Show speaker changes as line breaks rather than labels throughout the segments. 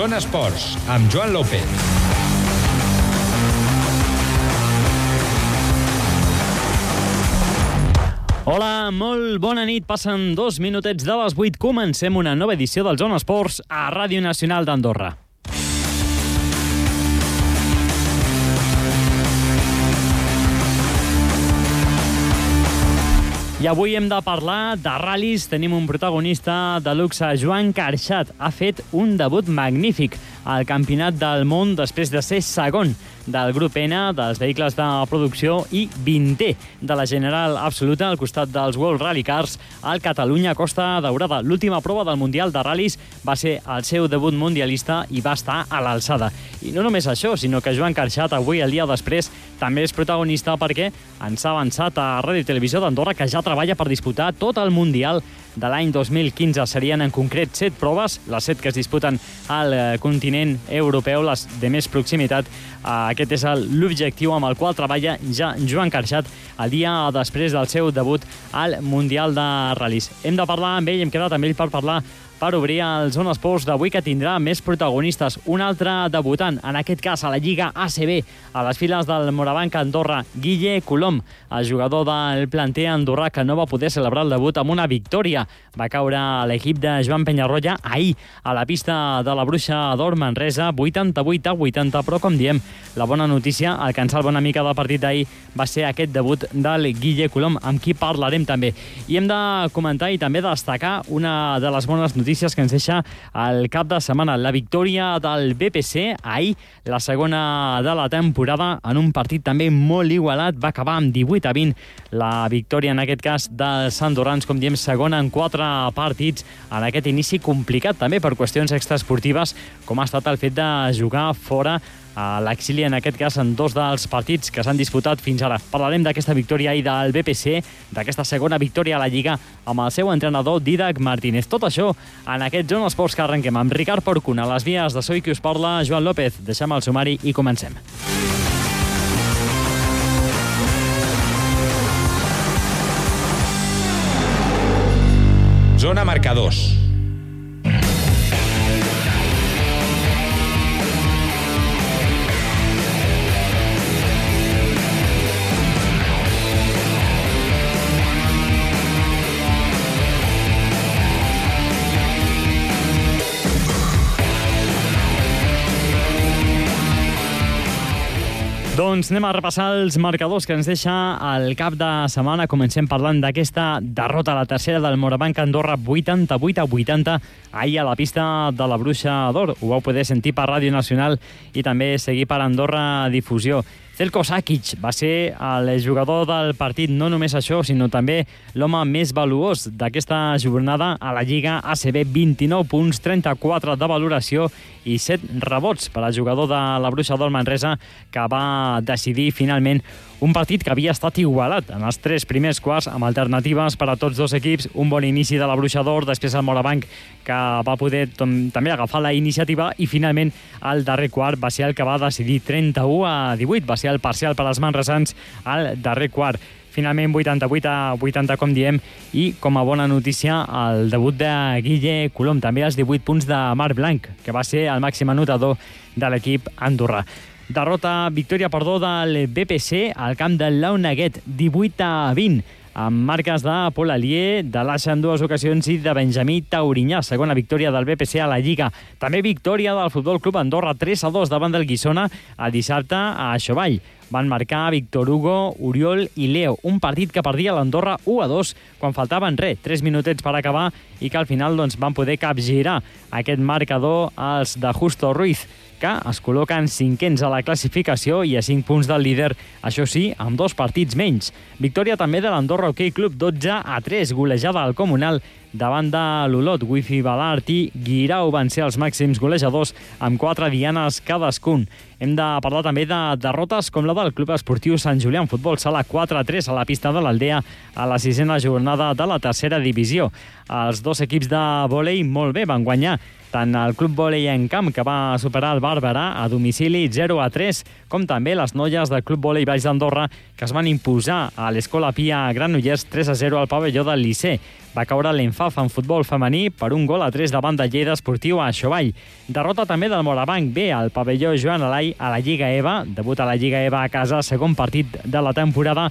Zona Esports, amb Joan López.
Hola, molt bona nit. Passen dos minutets de les 8. Comencem una nova edició del Zona Esports a Ràdio Nacional d'Andorra. I avui hem de parlar de ral·lis. Tenim un protagonista de luxe, Joan Carxat. Ha fet un debut magnífic al Campionat del Món després de ser segon del grup N dels vehicles de producció i 20è de la General Absoluta al costat dels World Rally Cars al Catalunya Costa Daurada. L'última prova del Mundial de Ral·lis va ser el seu debut mundialista i va estar a l'alçada. I no només això, sinó que Joan Carxat avui, el dia després, també és protagonista perquè ens ha avançat a Ràdio Televisió d'Andorra que ja treballa per disputar tot el Mundial de l'any 2015. Serien en concret set proves, les set que es disputen al eh, continent europeu, les de més proximitat. Eh, aquest és l'objectiu amb el qual treballa ja Joan Carxat el dia després del seu debut al Mundial de Ral·lis. Hem de parlar amb ell, hem quedat amb ell per parlar per obrir el Zona Esports d'avui que tindrà més protagonistes. Un altre debutant, en aquest cas a la Lliga ACB, a les files del Morabanc Andorra, Guille Colom, el jugador del planter andorrà que no va poder celebrar el debut amb una victòria. Va caure a l'equip de Joan Penyarroia ahir a la pista de la Bruixa d'Or Manresa, 88 a 80, però com diem, la bona notícia, el que ens salva una mica del partit d'ahir, va ser aquest debut del Guille Colom, amb qui parlarem també. I hem de comentar i també destacar una de les bones notícies notícies que ens deixa el cap de setmana. La victòria del BPC ahir, la segona de la temporada, en un partit també molt igualat, va acabar amb 18 a 20. La victòria, en aquest cas, dels Andorrans, com diem, segona en quatre partits, en aquest inici complicat també per qüestions extraesportives, com ha estat el fet de jugar fora a l'exili, en aquest cas, en dos dels partits que s'han disputat fins ara. Parlarem d'aquesta victòria i del BPC, d'aquesta segona victòria a la Lliga amb el seu entrenador Didac Martínez. Tot això en aquest Zona Esports que arrenquem amb Ricard Porcuna, a les vies de Soy qui us parla, Joan López. Deixem el sumari i comencem.
Zona marcadors.
Doncs anem a repassar els marcadors que ens deixa el cap de setmana. Comencem parlant d'aquesta derrota la tercera del Morabanc Andorra 88 a 80 ahir a la pista de la Bruixa d'Or. Ho vau poder sentir per Ràdio Nacional i també seguir per Andorra Difusió. Zelko Sakic va ser el jugador del partit, no només això, sinó també l'home més valuós d'aquesta jornada a la Lliga ACB, 29 punts, 34 de valoració i 7 rebots per al jugador de la Bruixa d'Or Manresa, que va decidir finalment un partit que havia estat igualat en els tres primers quarts amb alternatives per a tots dos equips. Un bon inici de la Bruixa d'Or, després el Morabanc que va poder també agafar la iniciativa i finalment el darrer quart va ser el que va decidir 31 a 18. Va ser el parcial per als manresans al darrer quart finalment 88 a 80, com diem, i com a bona notícia, el debut de Guille Colom, també els 18 punts de Marc Blanc, que va ser el màxim anotador de l'equip andorrà. Derrota, victòria, perdó, del BPC al camp del Launaguet, 18 a 20 amb marques de Pol Alier, de l'Aixa en dues ocasions i de Benjamí Taurinyà, segona victòria del BPC a la Lliga. També victòria del Futbol Club Andorra 3 a 2 davant del Guissona el dissabte a Xovall. Van marcar Víctor Hugo, Oriol i Leo, un partit que perdia l'Andorra 1 a 2 quan faltaven res, 3 minutets per acabar i que al final doncs, van poder capgirar aquest marcador als de Justo Ruiz que es col·loquen cinquens a la classificació i a 5 punts del líder, això sí, amb dos partits menys. Victòria també de l'Andorra Hockey Club 12 a 3, golejada al Comunal davant de l'Olot, Wifi Balart i Guirau van ser els màxims golejadors amb quatre dianes cadascun. Hem de parlar també de derrotes com la del Club Esportiu Sant Julià en futbol sala 4-3 a la pista de l'Aldea a la sisena jornada de la tercera divisió. Els dos equips de vòlei molt bé van guanyar tant el Club Volei en camp, que va superar el Bàrbara a domicili 0 a 3, com també les noies del Club Volei Baix d'Andorra, que es van imposar a l'Escola Pia Granollers 3 a 0 al pavelló del Liceu. Va caure l'Enfaf en futbol femení per un gol a 3 davant de Lleida Esportiu a Xovall. Derrota també del Morabanc B al pavelló Joan Alai a la Lliga EVA. Debut a la Lliga EVA a casa, segon partit de la temporada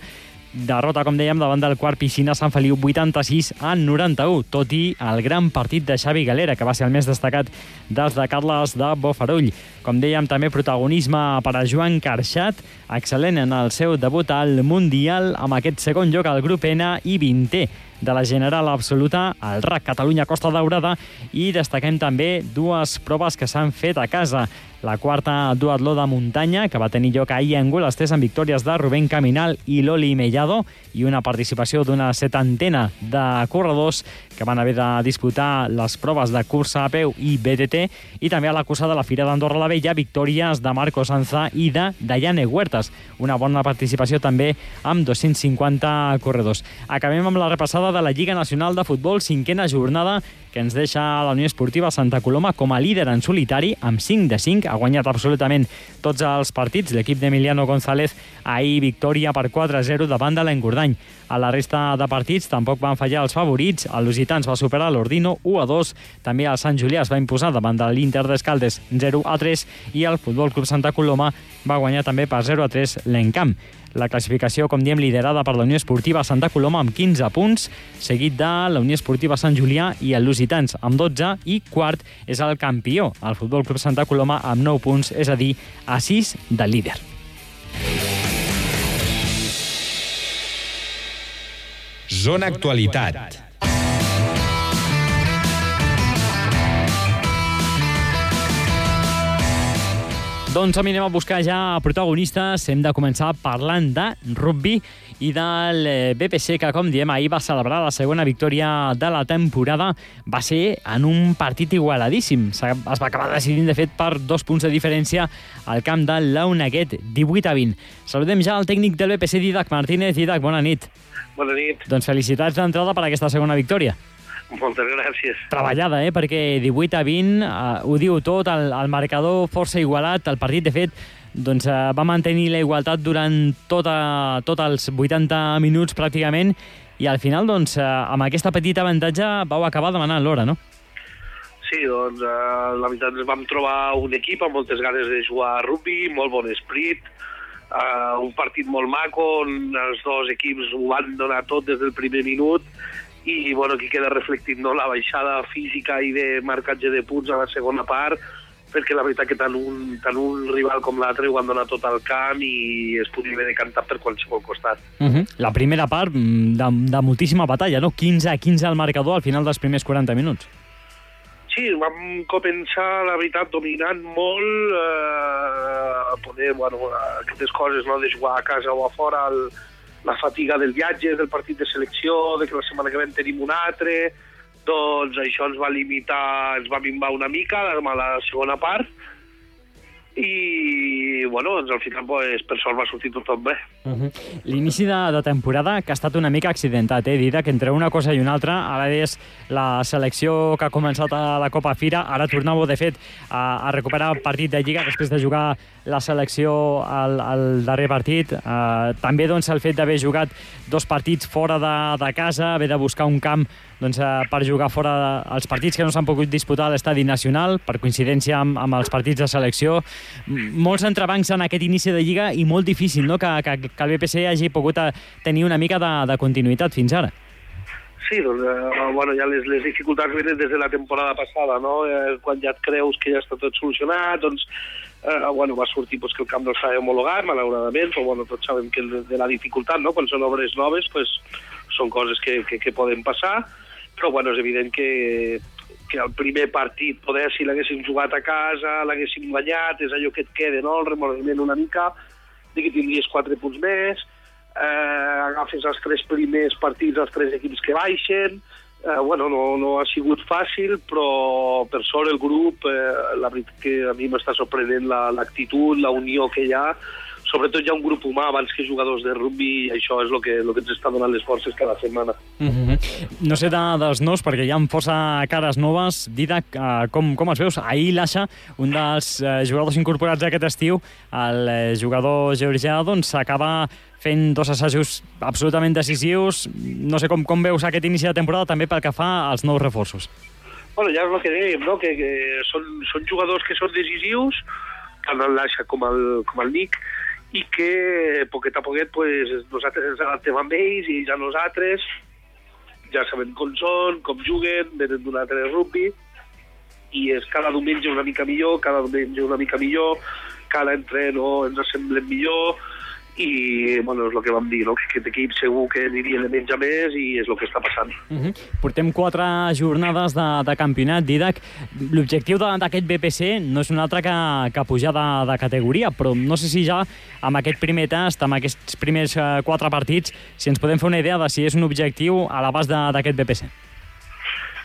derrota, com dèiem, davant del quart Piscina Sant Feliu 86 a 91, tot i el gran partit de Xavi Galera, que va ser el més destacat dels de Carles de Bofarull. Com dèiem, també protagonisme per a Joan Carxat, excel·lent en el seu debut al Mundial, amb aquest segon lloc al grup N i 20è de la General Absoluta, el RAC Catalunya Costa Daurada, i destaquem també dues proves que s'han fet a casa. La quarta duatló de muntanya, que va tenir lloc ahir a Angul, tres en victòries de Rubén Caminal i Loli Mellado, i una participació d'una setantena de corredors que van haver de disputar les proves de cursa a peu i BTT, i també a la cursa de la Fira d'Andorra la Vella, victòries de Marco Sanza i de Dayane Huertas. Una bona participació també amb 250 corredors. Acabem amb la repassada de la Lliga Nacional de Futbol, cinquena jornada, que ens deixa la Unió Esportiva Santa Coloma com a líder en solitari, amb 5 de 5. Ha guanyat absolutament tots els partits. L'equip d'Emiliano González ahir victòria per 4-0 davant de l'Engordany. A la resta de partits tampoc van fallar els favorits. El Lusitans va superar l'Ordino 1-2. També el Sant Julià es va imposar davant de l'Inter d'Escaldes 0-3 i el Futbol Club Santa Coloma va guanyar també per 0-3 l'Encamp. La classificació, com diem, liderada per la Unió Esportiva Santa Coloma amb 15 punts, seguit de la Unió Esportiva Sant Julià i el Lusitans amb 12 i quart és el campió, el Futbol Club Santa Coloma amb 9 punts, és a dir, a 6 del líder.
Zona Actualitat.
Doncs anem a buscar ja protagonistes. Hem de començar parlant de rugby i del eh, BPC, que, com diem, ahir va celebrar la segona victòria de la temporada. Va ser en un partit igualadíssim. Es va acabar decidint, de fet, per dos punts de diferència al camp de l'Unaguet, 18 a 20. Saludem ja el tècnic del BPC, Didac Martínez. Didac, bona nit.
Bona nit.
Doncs felicitats d'entrada per aquesta segona victòria.
Moltes gràcies.
Treballada, eh? perquè 18 a 20 eh, ho diu tot, el, el marcador força igualat, el partit, de fet, doncs, eh, va mantenir la igualtat durant tota, tots els 80 minuts pràcticament i al final, doncs, eh, amb aquesta petita avantatge vau acabar demanant l'hora, no?
Sí, doncs eh, la veritat ens vam trobar un equip amb moltes ganes de jugar a rugby, molt bon esprit, eh, un partit molt maco on els dos equips ho van donar tot des del primer minut i bueno, aquí queda reflectit no, la baixada física i de marcatge de punts a la segona part, perquè la veritat que tant un, tant un rival com l'altre ho han donat tot al camp i es podia haver decantat per qualsevol costat.
Uh -huh. La primera part mm, de, de moltíssima batalla, no? 15 a 15 al marcador al final dels primers 40 minuts.
Sí, vam començar, la veritat, dominant molt, eh, poder, bueno, aquestes coses, no?, de jugar a casa o a fora, el, la fatiga del viatge, del partit de selecció, de que la setmana que ve en tenim un altre, doncs això ens va limitar, ens va minvar una mica a la segona part, i bueno, doncs al final pues, per sort va sortir tot, bé.
Uh -huh. L'inici de, de temporada que ha estat una mica accidentat, eh, Dida, que entre una cosa i una altra, ara és la selecció que ha començat a la Copa Fira, ara tornau, de fet, a, a recuperar el partit de Lliga després de jugar la selecció al, al darrer partit. Uh, també doncs, el fet d'haver jugat dos partits fora de, de casa, haver de buscar un camp doncs, uh, per jugar fora els partits que no s'han pogut disputar a l'estadi nacional, per coincidència amb, amb els partits de selecció, molts entrebancs en aquest inici de Lliga i molt difícil no? que, que, que el BPC hagi pogut eh, tenir una mica de, de continuïtat fins ara.
Sí, doncs, eh, bueno, ja les, les dificultats venen des de la temporada passada, no? Eh, quan ja et creus que ja està tot solucionat, doncs, eh, bueno, va sortir pues, que el camp no estava homologat, malauradament, però bueno, tots sabem que de la dificultat, no? quan són obres noves, pues, són coses que, que, que poden passar, però bueno, és evident que que el primer partit, poder, si l'haguéssim jugat a casa, l'haguéssim guanyat, és allò que et queda, no?, el remordiment una mica, de que tindries quatre punts més, eh, agafes els tres primers partits els tres equips que baixen, eh, bueno, no, no ha sigut fàcil, però per sort el grup, eh, la veritat que a mi m'està sorprenent l'actitud, la, la unió que hi ha, sobretot hi ha un grup humà abans que jugadors de rugby i això és el que, el que ens està donant les forces cada setmana.
Mm -hmm. No sé de, dels nous, perquè hi ha força cares noves. Didac, uh, com, com els veus? Ahir l'Aixa, un dels uh, jugadors incorporats aquest estiu, el uh, jugador georgià, doncs s'acaba fent dos assajos absolutament decisius. No sé com, com veus aquest inici de temporada també pel que fa als nous reforços.
Bueno, ja és el que dèiem, no? que, que són, són jugadors que són decisius, tant Lasha com el, com el Nick, i que poquet a poquet pues, nosaltres ens adaptem amb ells i ja nosaltres. Ja sabem com són, com juguen, venen d'un altre rugby i és cada diumenge una mica millor, cada diumenge una mica millor, cada entreno ens semblen millor i bueno, és el que vam dir, no? que aquest equip segur que aniria de menys a més i és el que està passant.
Uh -huh. Portem quatre jornades de, de campionat, Didac. L'objectiu d'aquest BPC no és un altre que, que pujar de, de categoria, però no sé si ja amb aquest primer tast, amb aquests primers uh, quatre partits, si ens podem fer una idea de si és un objectiu a l'abast d'aquest BPC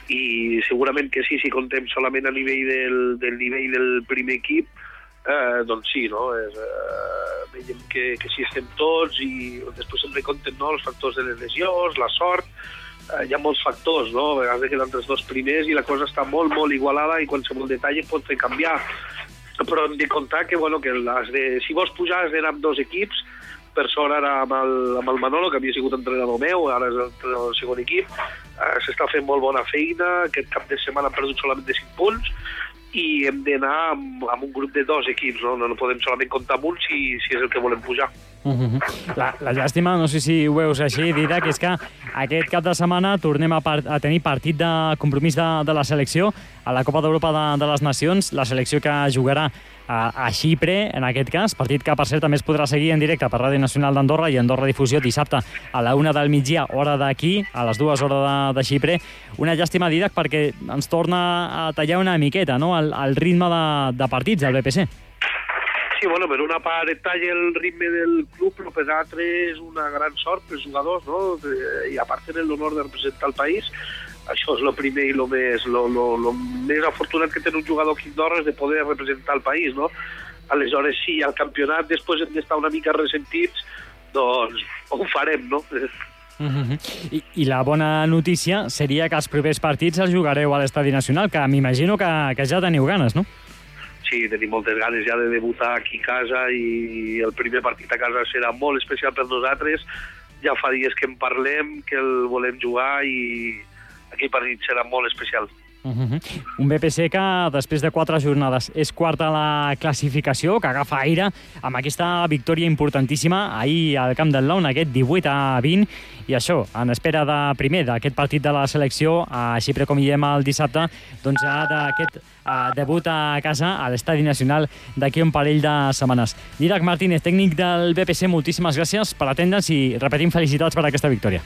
i segurament que sí, si contem solament a nivell del, del nivell del primer equip, eh, doncs sí, no? És, eh, veiem que, que sí estem tots i després sempre compten no? els factors de les lesions, la sort, eh, hi ha molts factors, no? A vegades queden els dos primers i la cosa està molt, molt igualada i qualsevol detall pot fer canviar. Però hem de comptar que, bueno, que has de, si vols pujar has d'anar amb dos equips, per sort ara amb el, amb el Manolo, que havia sigut entrenador meu, ara és el, el segon equip, eh, s'està fent molt bona feina, aquest cap de setmana han perdut solament de 5 punts, i hem d'anar amb, amb un grup de dos equips, no? no, no podem solament comptar amb un si, si és el que volem pujar.
Uh -huh. la, la llàstima, no sé si ho veus així, Didac, és que aquest cap de setmana tornem a, part, a tenir partit de compromís de, de la selecció a la Copa d'Europa de, de les Nacions, la selecció que jugarà a, a Xipre, en aquest cas, partit que, per cert, també es podrà seguir en directe per Ràdio Nacional d'Andorra i Andorra Difusió dissabte a la una del migdia, hora d'aquí, a les dues hores de, de Xipre. Una llàstima, Didac, perquè ens torna a tallar una miqueta no? el, el ritme de, de partits del BPC.
Sí, bueno, per una part et talla el ritme del club, però per l'altre és una gran sort pels jugadors, no? I a part tenen l'honor de representar el país, això és el primer i el més, lo, lo, lo més afortunat que té un jugador aquí a Andorra és de poder representar el país, no? Aleshores, sí, al campionat després hem d'estar una mica ressentits, doncs ho farem, no?
Uh -huh. I, I la bona notícia seria que els propers partits els jugareu a l'Estadi Nacional, que m'imagino que, que ja teniu ganes, no?
sí, tenim moltes ganes ja de debutar aquí a casa i el primer partit a casa serà molt especial per nosaltres. Ja fa dies que en parlem, que el volem jugar i aquell partit serà molt especial.
Uh -huh. Un BPC que després de quatre jornades és quart a la classificació, que agafa aire amb aquesta victòria importantíssima ahir al Camp del Laun, aquest 18 a 20, i això, en espera de primer d'aquest partit de la selecció, a Xipre, com diem el dissabte, doncs ja d'aquest uh, debut a casa a l'Estadi Nacional d'aquí un parell de setmanes. Didac Martínez, tècnic del BPC, moltíssimes gràcies per atendre'ns i repetim felicitats per aquesta victòria.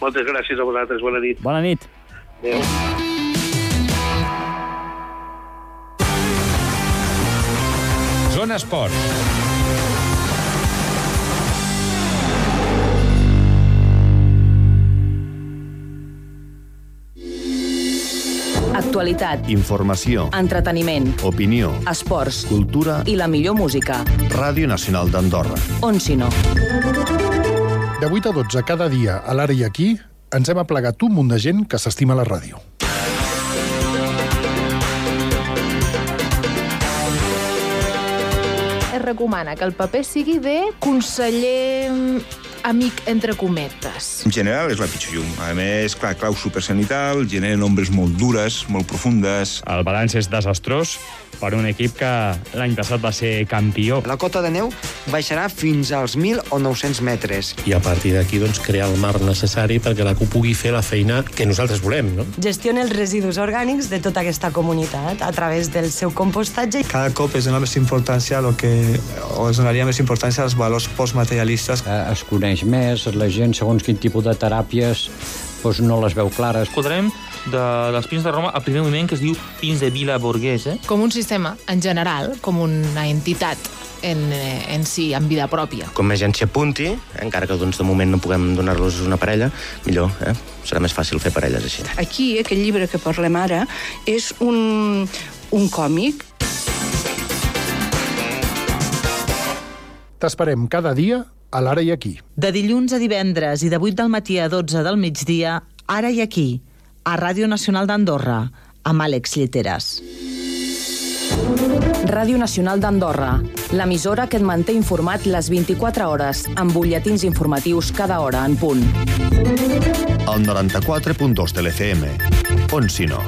Moltes gràcies a vosaltres, bona nit.
Bona nit.
Adéu.
Zona Esport.
Actualitat,
Informació,
entreteniment,
opinió,
esports
cultura
i la millor música.
Ràdio Nacional d'Andorra.
On si no?
De 8 a 12 cada dia, a l'ara i aquí, ens hem aplegat un munt de gent que s'estima la ràdio.
es recomana que el paper sigui de conseller mm, amic entre cometes.
En general és la pitjor llum. A més, clar, clau supercenital, generen ombres molt dures, molt profundes.
El balanç és desastrós per un equip que l'any passat va ser campió.
La cota de neu baixarà fins als 1.000 o 900 metres.
i a partir d'aquí doncs, crear el marc necessari perquè la CUP pugui fer la feina que nosaltres volem. No?
Gestiona els residus orgànics de tota aquesta comunitat a través del seu compostatge.
Cada cop es dona més importància a lo que, o es donaria més importància als valors postmaterialistes.
Es coneix més, la gent, segons quin tipus de teràpies, doncs no les veu clares.
Escoltarem de les Pins de Roma el primer moviment que es diu Pins de Vila Borghese.
Com un sistema, en general, com una entitat en, eh, en si, en vida pròpia.
Com més gent s'hi apunti, encara que doncs, de moment no puguem donar-los una parella, millor, eh? serà més fàcil fer parelles així.
Aquí, aquest llibre que parlem ara, és un, un còmic
T'esperem cada dia a l'Ara i Aquí.
De dilluns a divendres i de 8 del matí a 12 del migdia, ara i aquí, a Ràdio Nacional d'Andorra, amb Àlex Lleteres.
Ràdio Nacional d'Andorra, l'emissora que et manté informat les 24 hores, amb butlletins informatius cada hora en punt.
El 94.2 de l'FM. On si no?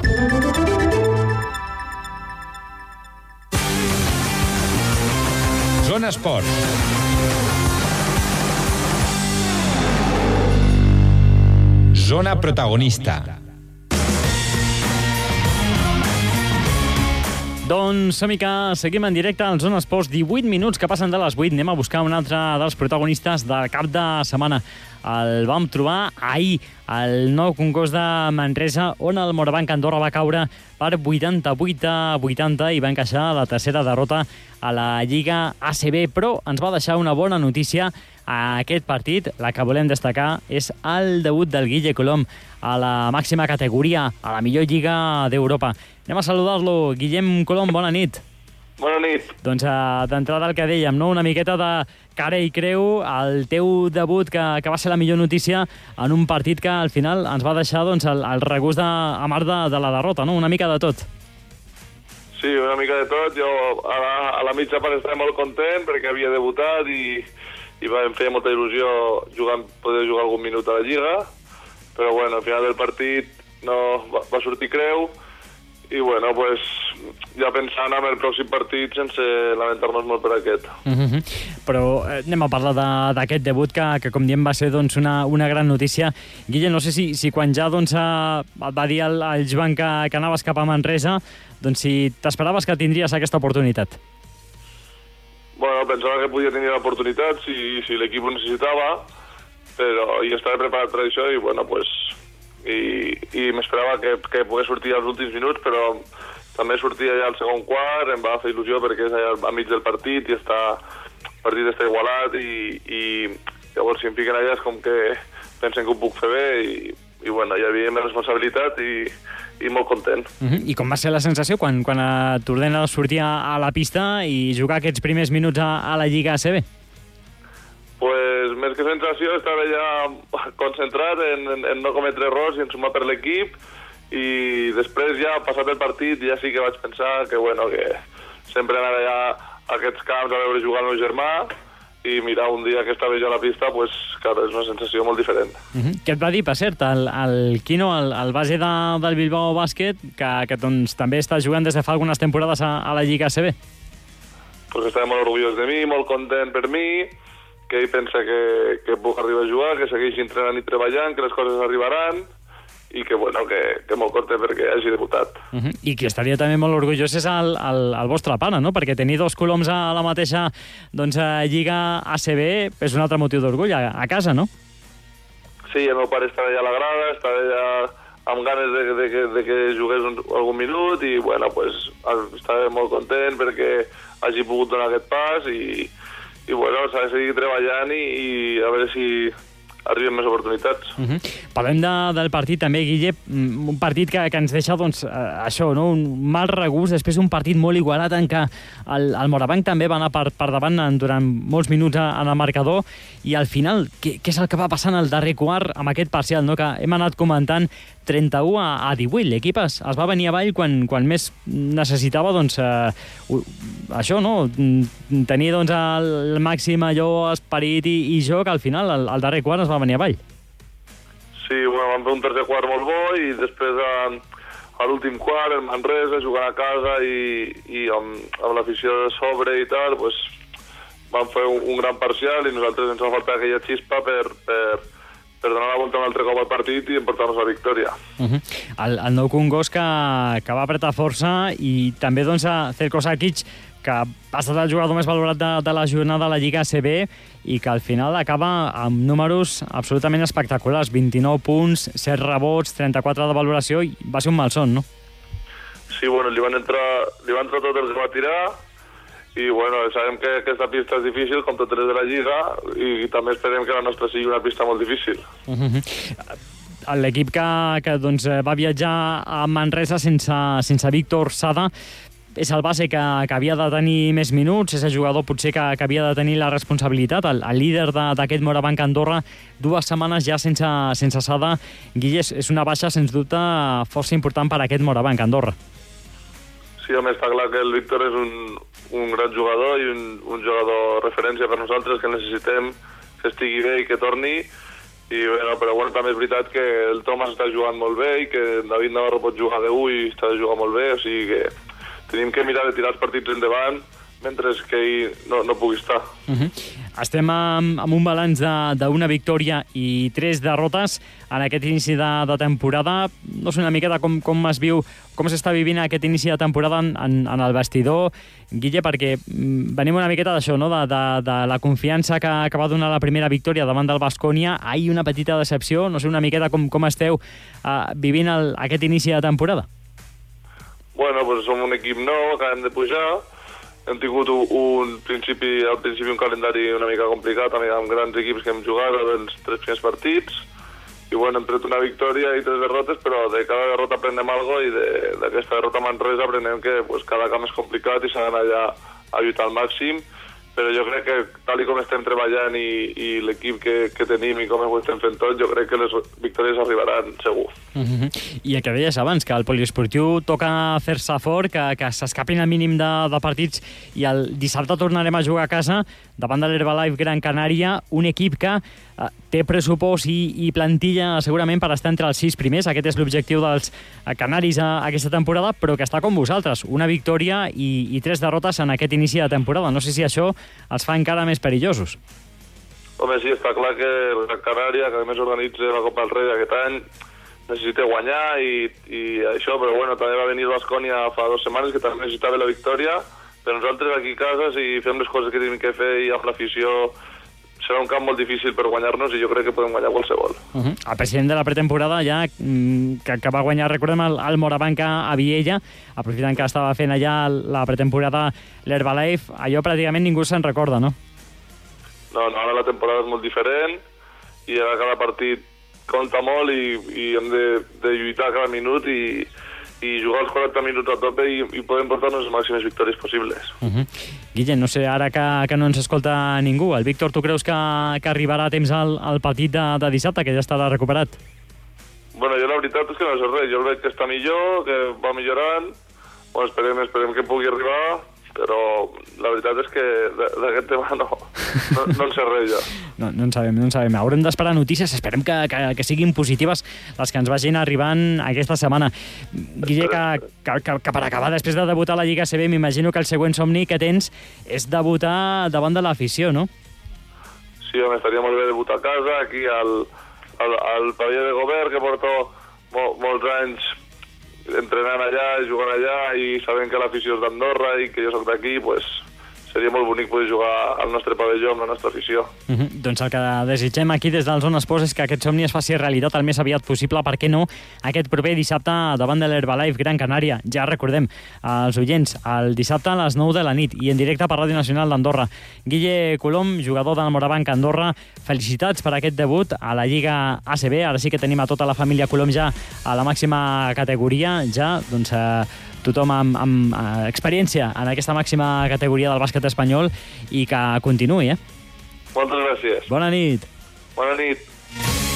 Zona Esport. Zona protagonista.
Doncs, Samica, seguim en directe al Zona Esports. 18 minuts que passen de les 8. Anem a buscar un altre dels protagonistes del cap de setmana. El vam trobar ahir al nou concurs de Manresa, on el Morabanc Andorra va caure per 88 a 80 i va encaixar la tercera derrota a la Lliga ACB, però ens va deixar una bona notícia a aquest partit. La que volem destacar és el debut del Guille Colom a la màxima categoria, a la millor lliga d'Europa. Anem a saludar-lo. Guillem Colom, bona nit.
Bona nit.
Doncs uh, d'entrada el que dèiem, no? una miqueta de cara i creu, el teu debut que, que va ser la millor notícia en un partit que al final ens va deixar doncs, el, el regust de, a mar de, de la derrota, no? una mica de tot.
Sí, una mica de tot. Jo a la, a la mitja part estava molt content perquè havia debutat i, i em feia molta il·lusió jugar, poder jugar algun minut a la Lliga, però bueno, al final del partit no, va, va sortir creu i bueno, pues, ja pensant en el pròxim partit sense lamentar-nos molt per aquest.
Mm -hmm. Però eh, anem a parlar d'aquest de, debut que, que, com diem, va ser doncs, una, una gran notícia. Guille, no sé si, si quan ja doncs, eh, va dir el, el Joan que, que anaves cap a Manresa, doncs si t'esperaves que tindries aquesta oportunitat.
Bueno, pensava que podia tenir l'oportunitat si, si l'equip ho necessitava, però i estava preparat per això i, bueno, pues, i, i m'esperava que, que pogués sortir als últims minuts, però també sortia ja al segon quart, em va fer il·lusió perquè és allà a mig del partit i està, el partit està igualat i, i llavors si em fiquen allà és com que pensen que ho puc fer bé i, i bueno, ja havia més responsabilitat i, i molt content.
Uh -huh. I com va ser la sensació quan, quan eh, t'ordenes sortir a, a la pista i jugar aquests primers minuts a, a la Lliga ACB?
pues, més que sensació, estava ja concentrat en, en, en no cometre errors i en sumar per l'equip i després ja, passat el partit, ja sí que vaig pensar que, bueno, que sempre anar allà a aquests camps a veure jugar el meu germà i mirar un dia que estava jo a la pista, pues, clar, és una sensació molt diferent.
Uh -huh. Què et va dir, per cert, el, el Quino, el, el base de, del Bilbao Bàsquet, que, que doncs, també està jugant des de fa algunes temporades a, a la Lliga ACB?
Pues estava molt orgullós de mi, molt content per mi, que ell pensa que, que puc arribar a jugar, que segueixi entrenant i treballant, que les coses arribaran i que, bueno, que, que molt content perquè hagi debutat.
Uh -huh. I qui estaria també molt orgullós és el, el, el vostre pare, no? Perquè tenir dos coloms a la mateixa doncs, a Lliga ACB és un altre motiu d'orgull a, a casa, no?
Sí, el meu pare està allà a la grada, està allà amb ganes de, de, de, de que jugués un, algun minut i, bueno, pues, estava molt content perquè hagi pogut donar aquest pas i, i bueno, s'ha de seguir treballant i, i a veure si arriben més oportunitats.
Uh -huh. Parlem de, del partit també, Guille, mm, un partit que, que ens deixa doncs, eh, això, no? un mal regust, després un partit molt igualat en què el, el Morabanc també va anar per, per davant en, durant molts minuts en el marcador i al final, què, què és el que va passar en el darrer quart amb aquest parcial, no? que hem anat comentant 31 a, a 18. L'equip es, es va venir avall quan, quan més necessitava doncs, eh, això, no? tenir doncs, el màxim allò esperit i, i joc, al final, al, al darrer quart es va venir avall.
Sí, bueno, vam fer un tercer quart molt bo i després a, a l'últim quart, el Manresa, jugant a casa i, i amb, amb l'afició de sobre i tal, pues, vam fer un, un gran parcial i nosaltres ens va faltar aquella xispa per, per, per donar la volta un altre cop al partit i emportar-nos la victòria.
Uh -huh. el, el nou Congós que, que va apretar força i també doncs, a Cerco Sakic, que ha estat el jugador més valorat de, de la jornada de la Lliga ACB i que al final acaba amb números absolutament espectaculars. 29 punts, 7 rebots, 34 de valoració i va ser un malson, no?
Sí, bueno, li van entrar, li van entrar tot el que va tirar i bueno, sabem que aquesta pista és difícil, com totes les de la Lliga, i, també esperem que la nostra sigui una pista molt difícil.
Uh -huh. L'equip que, que doncs, va viatjar a Manresa sense, sense Víctor Sada és el base que, que havia de tenir més minuts, és el jugador potser que, que havia de tenir la responsabilitat, el, el líder de- d'aquest Morabanc Andorra, dues setmanes ja sense, sense Sada. Guille, és, és una baixa, sens dubte, força important per a aquest Morabanc Andorra.
Sí, home, està clar que el Víctor és un, un gran jugador i un, un jugador referència per nosaltres que necessitem que estigui bé i que torni. I, bueno, però bueno, també és veritat que el Thomas està jugant molt bé i que David Navarro pot jugar de 1 i està jugant molt bé, o sigui que tenim que mirar de tirar els partits endavant mentre que ell no, no pugui estar.
Uh -huh. Estem amb, amb un balanç d'una victòria i tres derrotes en aquest inici de, de temporada. No sé una miqueta com, com es viu, com s'està vivint aquest inici de temporada en, en, en el vestidor, Guille, perquè mm, venim una miqueta d'això, no? de, de, de la confiança que, que va donar la primera victòria davant del Bascònia. Ahir una petita decepció, no sé una miqueta com, com esteu uh, vivint el, aquest inici de temporada.
Bueno, pues som un equip nou, acabem de pujar, hem tingut un, principi, al principi un calendari una mica complicat, amb, grans equips que hem jugat els tres primers partits, i bueno, hem tret una victòria i tres derrotes, però de cada derrota aprenem algo i de- d'aquesta derrota a Manresa aprenem que pues, cada camp és complicat i s'ha d'anar allà a lluitar al màxim, però jo crec que tal com estem treballant i, i l'equip que, que tenim i com ho estem fent tot, jo crec que les victòries arribaran segur.
Uh -huh. I el que deies abans, que el poliesportiu toca fer-se fort, que, que s'escapin al mínim de, de partits i el dissabte tornarem a jugar a casa davant de l'Herbalife Gran Canària, un equip que eh, té pressupost i, i plantilla segurament per estar entre els sis primers. Aquest és l'objectiu dels eh, canaris a, aquesta temporada, però que està com vosaltres. Una victòria i, i tres derrotes en aquest inici de temporada. No sé si això els fa encara més perillosos.
Home, sí, està clar que la Canària, que a més organitza la Copa del Rei aquest any, necessita guanyar i, i això, però bueno, també va venir Bascònia fa dues setmanes que també necessitava la victòria, però nosaltres aquí a casa, si fem les coses que tenim que fer i amb l'afició, serà un camp molt difícil per guanyar-nos i jo crec que podem guanyar qualsevol.
Uh -huh. El president de la pretemporada ja, mm, que, que va guanyar, recordem, el, el Morabanca a Viella, aprofitant que estava fent allà la pretemporada l'Herbalife, allò pràcticament ningú se'n recorda, no?
No, no, ara la temporada és molt diferent i ara cada partit compta molt i, i hem de, de lluitar cada minut i, i jugar els 40 minuts a tope i, i podem portar-nos les màximes victòries possibles.
Uh -huh. Guille, no sé, ara que, que no ens escolta ningú, el Víctor, tu creus que, que arribarà a temps al, al partit de, de dissabte, que ja estarà recuperat?
Bueno, jo la veritat és que no sé res. Jo veig que està millor, que va millorant. Bueno, esperem, esperem que pugui arribar, però la veritat és que d'aquest tema no, no, no en sé res jo.
No, no en sabem, no en sabem. Haurem d'esperar notícies, esperem que, que, que siguin positives les que ens vagin arribant aquesta setmana. Guille, que, que, que, que per acabar, després de debutar a la Lliga CB, m'imagino que el següent somni que tens és debutar davant de l'afició, no?
Sí, home, estaria molt bé debutar a casa, aquí al, al, al pavelló de govern, que porto mo, molts anys entrenant allà, jugant allà, i sabent que l'afició és d'Andorra i que jo sóc d'aquí, pues, seria molt bonic poder jugar al nostre pavelló amb la nostra afició.
Uh -huh. Doncs el que desitgem aquí des del Zona Esports és que aquest somni es faci realitat el més aviat possible, per què no, aquest proper dissabte davant de l'Herbalife Gran Canària. Ja recordem, als oients, el dissabte a les 9 de la nit i en directe per Ràdio Nacional d'Andorra. Guille Colom, jugador del Morabanc Andorra, felicitats per aquest debut a la Lliga ACB. Ara sí que tenim a tota la família Colom ja a la màxima categoria, ja, doncs... Eh, tothom amb, amb eh, experiència en aquesta màxima categoria del bàsquet espanyol i que continuï, eh?
Moltes gràcies.
Bona nit.
Bona nit.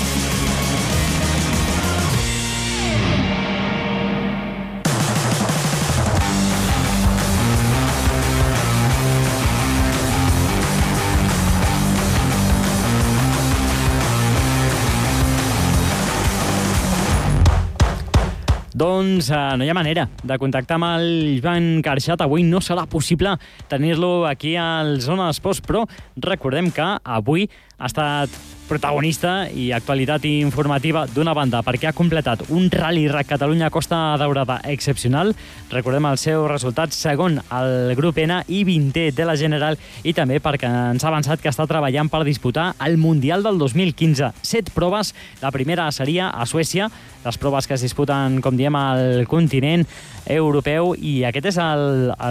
Doncs eh, no hi ha manera de contactar amb el Joan Carxat. Avui no serà possible tenir-lo aquí al Zona d'Esports, però recordem que avui ha estat protagonista i actualitat informativa d'una banda perquè ha completat un Rally Rack Catalunya Costa Daurada excepcional. Recordem el seu resultat segon al grup N i 20è de la General i també perquè ens ha avançat que està treballant per disputar el Mundial del 2015. Set proves, la primera seria a Suècia, les proves que es disputen, com diem, al continent europeu i aquest és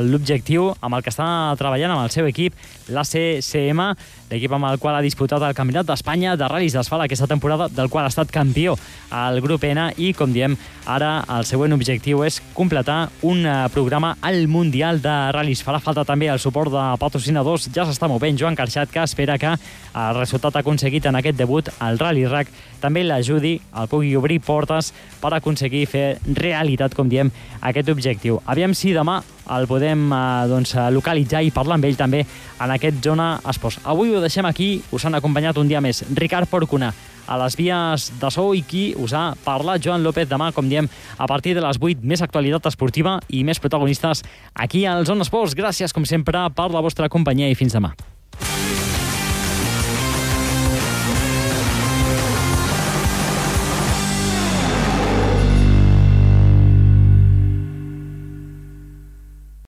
l'objectiu amb el que està treballant amb el seu equip, l'ACCM, l'equip amb el qual ha disputat del Campionat d'Espanya de Ral·lis d'Asfalt aquesta temporada, del qual ha estat campió al grup N i, com diem, ara el següent objectiu és completar un eh, programa al Mundial de Ral·lis. Farà falta també el suport de patrocinadors. Ja s'està movent Joan Carxat, que espera que el resultat aconseguit en aquest debut al Rally Rack també l'ajudi, el pugui obrir portes per aconseguir fer realitat, com diem, aquest objectiu. Aviam si demà el podem eh, doncs, localitzar i parlar amb ell també en aquest Zona Esports. Avui ho deixem aquí, us han acompanyat un dia més Ricard Porcuna a les vies de so i qui us ha parlat Joan López demà, com diem, a partir de les 8, més actualitat esportiva i més protagonistes aquí al Zona Esports. Gràcies, com sempre, per la vostra companyia i fins demà.